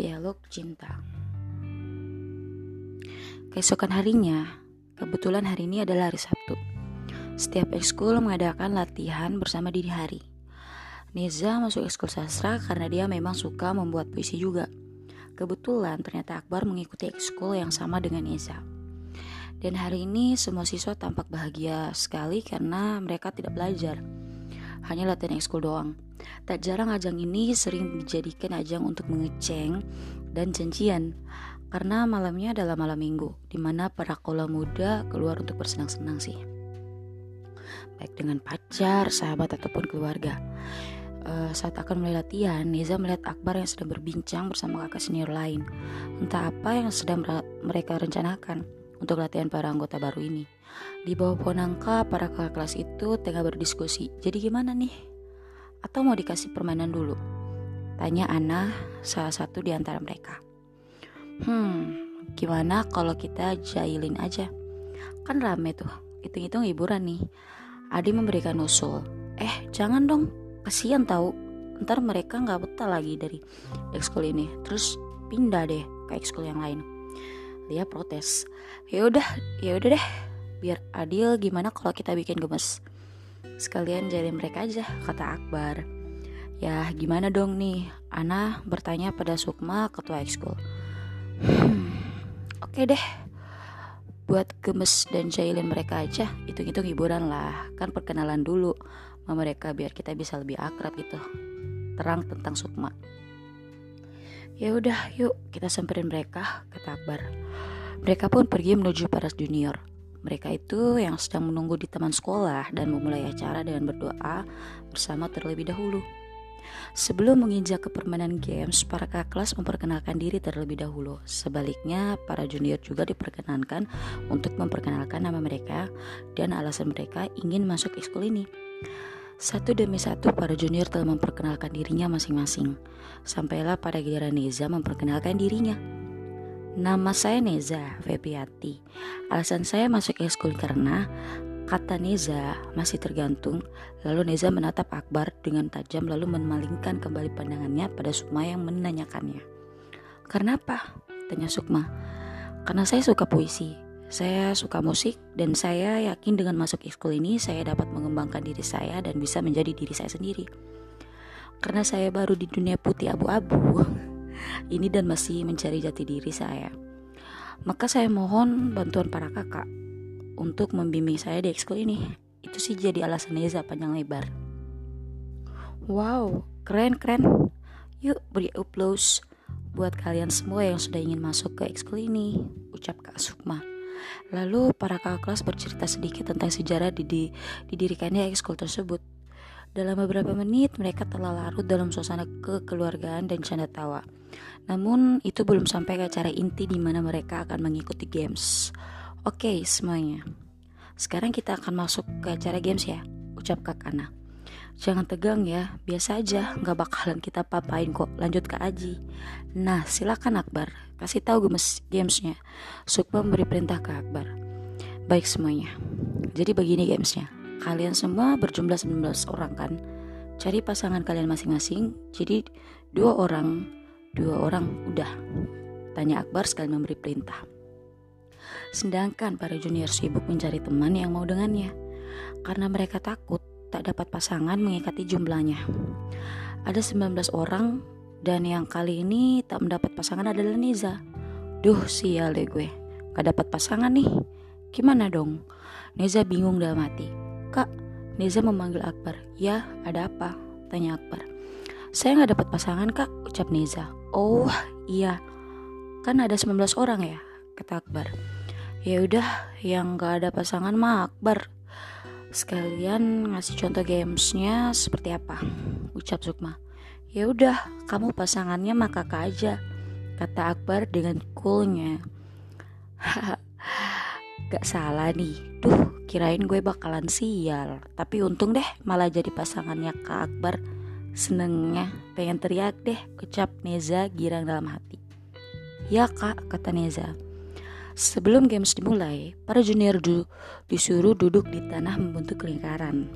Dialog Cinta Keesokan harinya, kebetulan hari ini adalah hari Sabtu. Setiap ekskul mengadakan latihan bersama di hari. Neza masuk ekskul sastra karena dia memang suka membuat puisi juga. Kebetulan ternyata Akbar mengikuti ekskul yang sama dengan Neza. Dan hari ini semua siswa tampak bahagia sekali karena mereka tidak belajar. Hanya latihan ekskul doang. Tak jarang ajang ini sering dijadikan ajang untuk mengeceng dan janjian karena malamnya adalah malam minggu di mana para kola muda keluar untuk bersenang-senang sih baik dengan pacar, sahabat ataupun keluarga. Uh, saat akan mulai latihan, Neza melihat Akbar yang sedang berbincang bersama kakak senior lain. Entah apa yang sedang mereka rencanakan untuk latihan para anggota baru ini. Di bawah pohon angka, para kakak kelas itu tengah berdiskusi. Jadi gimana nih? atau mau dikasih permainan dulu? Tanya Ana, salah satu di antara mereka. Hmm, gimana kalau kita jailin aja? Kan rame tuh, hitung-hitung hiburan nih. Adi memberikan usul. Eh, jangan dong, kasihan tahu. Ntar mereka nggak betah lagi dari ekskul ini. Terus pindah deh ke ekskul yang lain. Dia protes. Ya udah, ya udah deh. Biar adil gimana kalau kita bikin gemes. Sekalian jadi mereka aja, kata Akbar. Ya gimana dong nih? Ana bertanya pada Sukma, ketua ekskul. Hmm, Oke okay deh, buat gemes dan jahilin mereka aja. Hitung-hitung hiburan lah, kan perkenalan dulu sama mereka biar kita bisa lebih akrab gitu. Terang tentang Sukma. Ya udah, yuk kita samperin mereka, kata Akbar. Mereka pun pergi menuju para junior. Mereka itu yang sedang menunggu di taman sekolah dan memulai acara dengan berdoa bersama terlebih dahulu. Sebelum menginjak ke permainan games, para kakak kelas memperkenalkan diri terlebih dahulu. Sebaliknya, para junior juga diperkenankan untuk memperkenalkan nama mereka dan alasan mereka ingin masuk ekskul ini. Satu demi satu para junior telah memperkenalkan dirinya masing-masing. Sampailah pada giliran Neza memperkenalkan dirinya. Nama saya Neza Febiati. Alasan saya masuk ekskul karena kata Neza masih tergantung. Lalu Neza menatap Akbar dengan tajam lalu memalingkan kembali pandangannya pada Sukma yang menanyakannya. Karena apa? Tanya Sukma. Karena saya suka puisi. Saya suka musik dan saya yakin dengan masuk ekskul ini saya dapat mengembangkan diri saya dan bisa menjadi diri saya sendiri. Karena saya baru di dunia putih abu-abu, ini dan masih mencari jati diri saya. Maka saya mohon bantuan para kakak untuk membimbing saya di ekskul ini. Itu sih jadi alasan Neza panjang lebar. Wow, keren keren. Yuk beri applause buat kalian semua yang sudah ingin masuk ke ekskul ini, ucap Kak Sukma. Lalu para kakak kelas bercerita sedikit tentang sejarah didirikannya ekskul tersebut. Dalam beberapa menit mereka telah larut dalam suasana kekeluargaan dan canda tawa. Namun itu belum sampai ke acara inti di mana mereka akan mengikuti games. Oke semuanya, sekarang kita akan masuk ke acara games ya, ucap Kak Ana. Jangan tegang ya, biasa aja, nggak bakalan kita papain kok. Lanjut ke Aji. Nah, silakan Akbar, kasih tahu gemes gamesnya. Sukma memberi perintah ke Akbar. Baik semuanya. Jadi begini gamesnya. Kalian semua berjumlah 19 orang kan? Cari pasangan kalian masing-masing. Jadi dua orang, dua orang udah. Tanya Akbar sekali memberi perintah. Sedangkan para junior sibuk mencari teman yang mau dengannya. Karena mereka takut tak dapat pasangan mengikati jumlahnya. Ada 19 orang dan yang kali ini tak mendapat pasangan adalah Niza. Duh sial deh gue, gak dapat pasangan nih. Gimana dong? Neza bingung dalam hati. Kak, Neza memanggil Akbar. Ya, ada apa? Tanya Akbar. Saya nggak dapat pasangan kak, ucap Neza. Oh iya, kan ada 19 orang ya, kata Akbar. Ya udah, yang nggak ada pasangan mah Akbar. Sekalian ngasih contoh gamesnya seperti apa, ucap Sukma. Ya udah, kamu pasangannya mah kakak aja, kata Akbar dengan coolnya. Gak salah nih, duh Kirain gue bakalan sial. Tapi untung deh malah jadi pasangannya Kak Akbar. Senengnya pengen teriak deh Ucap Neza girang dalam hati. Ya kak kata Neza. Sebelum games dimulai Para junior du disuruh duduk di tanah membentuk lingkaran.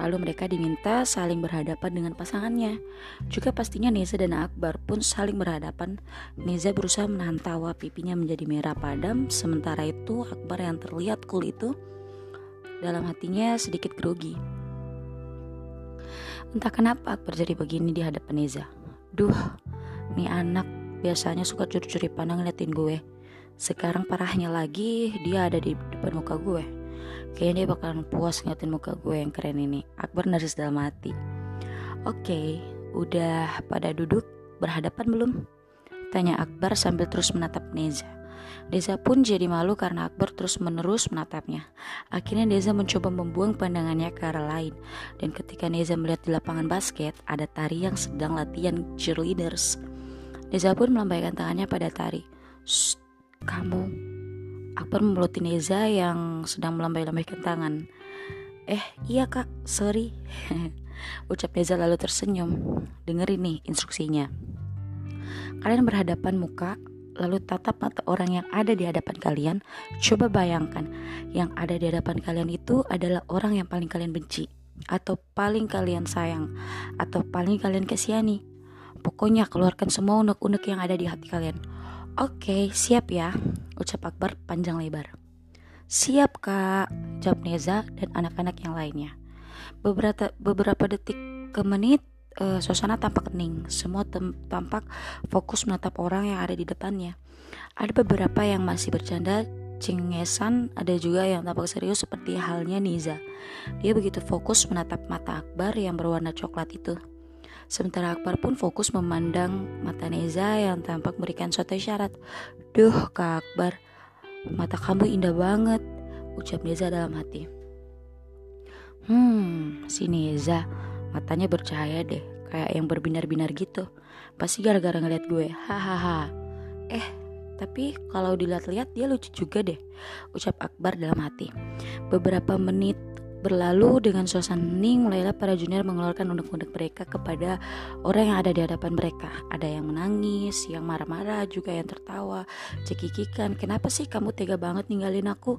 Lalu mereka diminta saling berhadapan dengan pasangannya. Juga pastinya Neza dan Akbar pun saling berhadapan. Neza berusaha menahan tawa pipinya menjadi merah padam, sementara itu Akbar yang terlihat cool itu dalam hatinya sedikit grogi. Entah kenapa Akbar jadi begini di hadapan Neza. Duh, nih anak biasanya suka curi-curi pandang ngeliatin gue. Sekarang parahnya lagi dia ada di depan muka gue. Kayaknya dia bakalan puas ngeliatin muka gue yang keren ini. Akbar naris dalam hati. Oke, udah pada duduk berhadapan belum? Tanya Akbar sambil terus menatap Neza. Deza pun jadi malu karena Akbar terus-menerus menatapnya. Akhirnya Deza mencoba membuang pandangannya ke arah lain. Dan ketika Neza melihat di lapangan basket, ada Tari yang sedang latihan cheerleaders. Deza pun melambaikan tangannya pada Tari. Kamu. Akbar memeluti Neza yang sedang melambai-lambaikan tangan. Eh, iya kak, sorry. Ucap Neza lalu tersenyum. Dengerin nih instruksinya. Kalian berhadapan muka lalu tatap mata orang yang ada di hadapan kalian, coba bayangkan yang ada di hadapan kalian itu adalah orang yang paling kalian benci, atau paling kalian sayang, atau paling kalian kasihani. Pokoknya keluarkan semua unek-unek yang ada di hati kalian. Oke, siap ya, ucap Akbar panjang lebar. Siap kak, jawab Neza dan anak-anak yang lainnya. Beberapa, beberapa detik ke menit uh, suasana tampak kening. Semua tampak fokus menatap orang yang ada di depannya. Ada beberapa yang masih bercanda, cengesan, ada juga yang tampak serius seperti halnya Niza. Dia begitu fokus menatap mata Akbar yang berwarna coklat itu. Sementara Akbar pun fokus memandang mata Neza yang tampak memberikan suatu isyarat. Duh, Kak Akbar, mata kamu indah banget, ucap Neza dalam hati. Hmm, si Neza, Matanya bercahaya deh, kayak yang berbinar-binar gitu. Pasti gara-gara ngeliat gue. Hahaha. Eh, tapi kalau dilihat-lihat dia lucu juga deh, ucap Akbar dalam hati. Beberapa menit berlalu dengan suasana hening, mulailah para junior mengeluarkan unek-unek mereka kepada orang yang ada di hadapan mereka. Ada yang menangis, yang marah-marah, juga yang tertawa, cekikikan. Kenapa sih kamu tega banget ninggalin aku?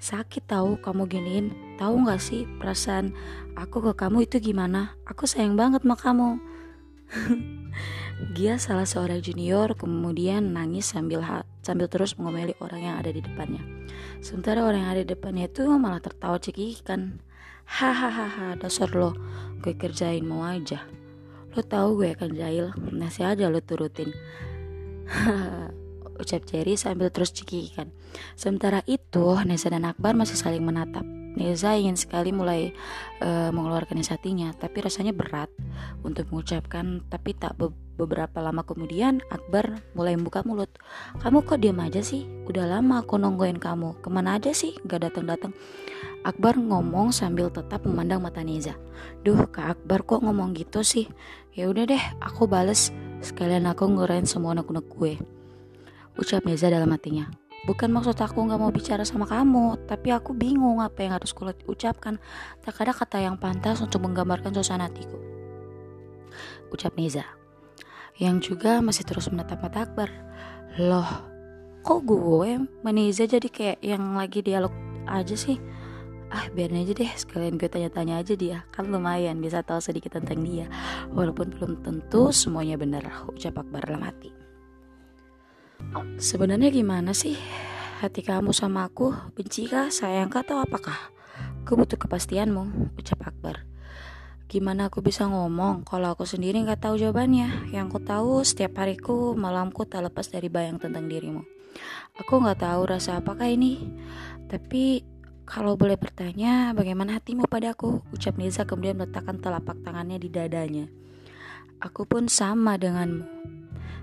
Sakit tahu kamu giniin. Tahu nggak sih perasaan aku ke kamu itu gimana? Aku sayang banget sama kamu. Gia salah seorang junior kemudian nangis sambil sambil terus mengomeli orang yang ada di depannya. Sementara orang yang ada di depannya itu malah tertawa cekikan hahaha dasar lo. Gue kerjain mau aja. Lo tahu gue akan jahil. Nasi aja lo turutin ucap Jerry sambil terus cekikikan. Sementara itu, Neza dan Akbar masih saling menatap. Neza ingin sekali mulai uh, mengeluarkan hatinya, tapi rasanya berat untuk mengucapkan. Tapi tak be beberapa lama kemudian, Akbar mulai membuka mulut. Kamu kok diam aja sih? Udah lama aku nungguin kamu. Ke mana aja sih? Gak datang-datang. Akbar ngomong sambil tetap memandang mata Neza. Duh, Kak Akbar kok ngomong gitu sih? Ya udah deh, aku bales. Sekalian aku ngurain semua anak-anak gue. Ucap Neza dalam hatinya. Bukan maksud aku gak mau bicara sama kamu, tapi aku bingung apa yang harus ucapkan. Tak ada kata yang pantas untuk menggambarkan suasana hatiku. Ucap Neza. Yang juga masih terus menatap mata Akbar. Loh, kok gue Neza jadi kayak yang lagi dialog aja sih? Ah biarin aja deh sekalian gue tanya-tanya aja dia Kan lumayan bisa tahu sedikit tentang dia Walaupun belum tentu semuanya benar Ucap Akbar dalam hati Sebenarnya gimana sih hati kamu sama aku? Benci kah, sayang kah, atau apakah? Aku butuh kepastianmu, ucap Akbar. Gimana aku bisa ngomong kalau aku sendiri nggak tahu jawabannya? Yang aku tahu setiap hariku, malamku tak lepas dari bayang tentang dirimu. Aku nggak tahu rasa apakah ini, tapi kalau boleh bertanya, bagaimana hatimu padaku? Ucap Niza kemudian meletakkan telapak tangannya di dadanya. Aku pun sama denganmu.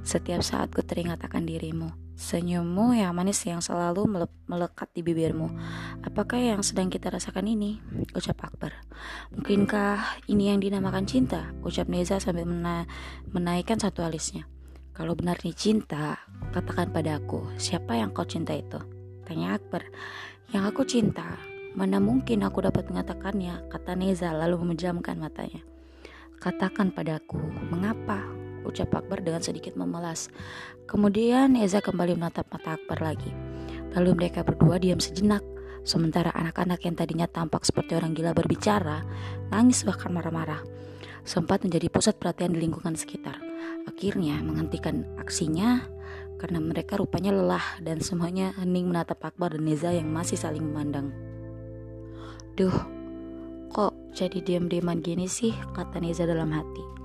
Setiap saat ku teringat akan dirimu, senyummu yang manis yang selalu melekat di bibirmu. Apakah yang sedang kita rasakan ini? Ucap Akbar. Mungkinkah ini yang dinamakan cinta? Ucap Neza sambil mena menaikkan satu alisnya. Kalau benar nih cinta, katakan padaku, siapa yang kau cinta itu? Tanya Akbar. Yang aku cinta, mana mungkin aku dapat mengatakannya, kata Neza lalu memejamkan matanya. Katakan padaku, mengapa? Ucap Akbar dengan sedikit memelas. Kemudian Eza kembali menatap mata Akbar lagi. Lalu mereka berdua diam sejenak. Sementara anak-anak yang tadinya tampak seperti orang gila berbicara, nangis bahkan marah-marah, sempat menjadi pusat perhatian di lingkungan sekitar. Akhirnya menghentikan aksinya karena mereka rupanya lelah dan semuanya hening menatap Akbar dan Neza yang masih saling memandang. Duh, kok jadi diam-diaman gini sih, kata Neza dalam hati.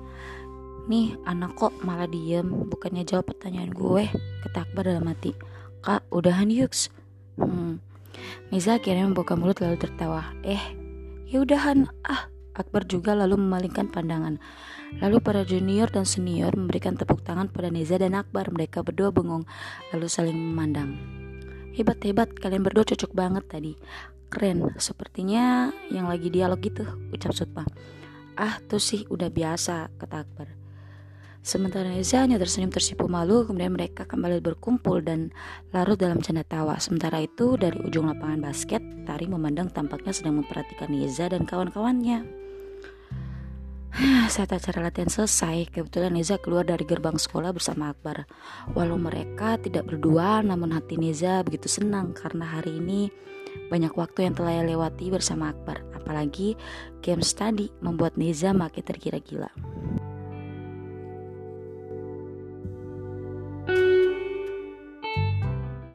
Nih, anak kok malah diem, bukannya jawab pertanyaan gue, kata Akbar dalam hati. Kak, udahan yuks. Hmm, Miza akhirnya membuka mulut lalu tertawa. Eh, ya udahan. Ah, Akbar juga lalu memalingkan pandangan. Lalu para junior dan senior memberikan tepuk tangan pada Neza dan Akbar. Mereka berdua bengong lalu saling memandang. Hebat-hebat, kalian berdua cocok banget tadi. Keren, sepertinya yang lagi dialog gitu, ucap Sutpa. Ah, tuh sih udah biasa, kata Akbar. Sementara Neza hanya tersenyum tersipu malu, kemudian mereka kembali berkumpul dan larut dalam canda tawa. Sementara itu, dari ujung lapangan basket, Tari memandang tampaknya sedang memperhatikan Neza dan kawan-kawannya. Saat acara latihan selesai, kebetulan Neza keluar dari gerbang sekolah bersama Akbar. Walau mereka tidak berdua, namun hati Neza begitu senang karena hari ini banyak waktu yang telah lewati bersama Akbar. Apalagi game study membuat Neza makin tergila-gila.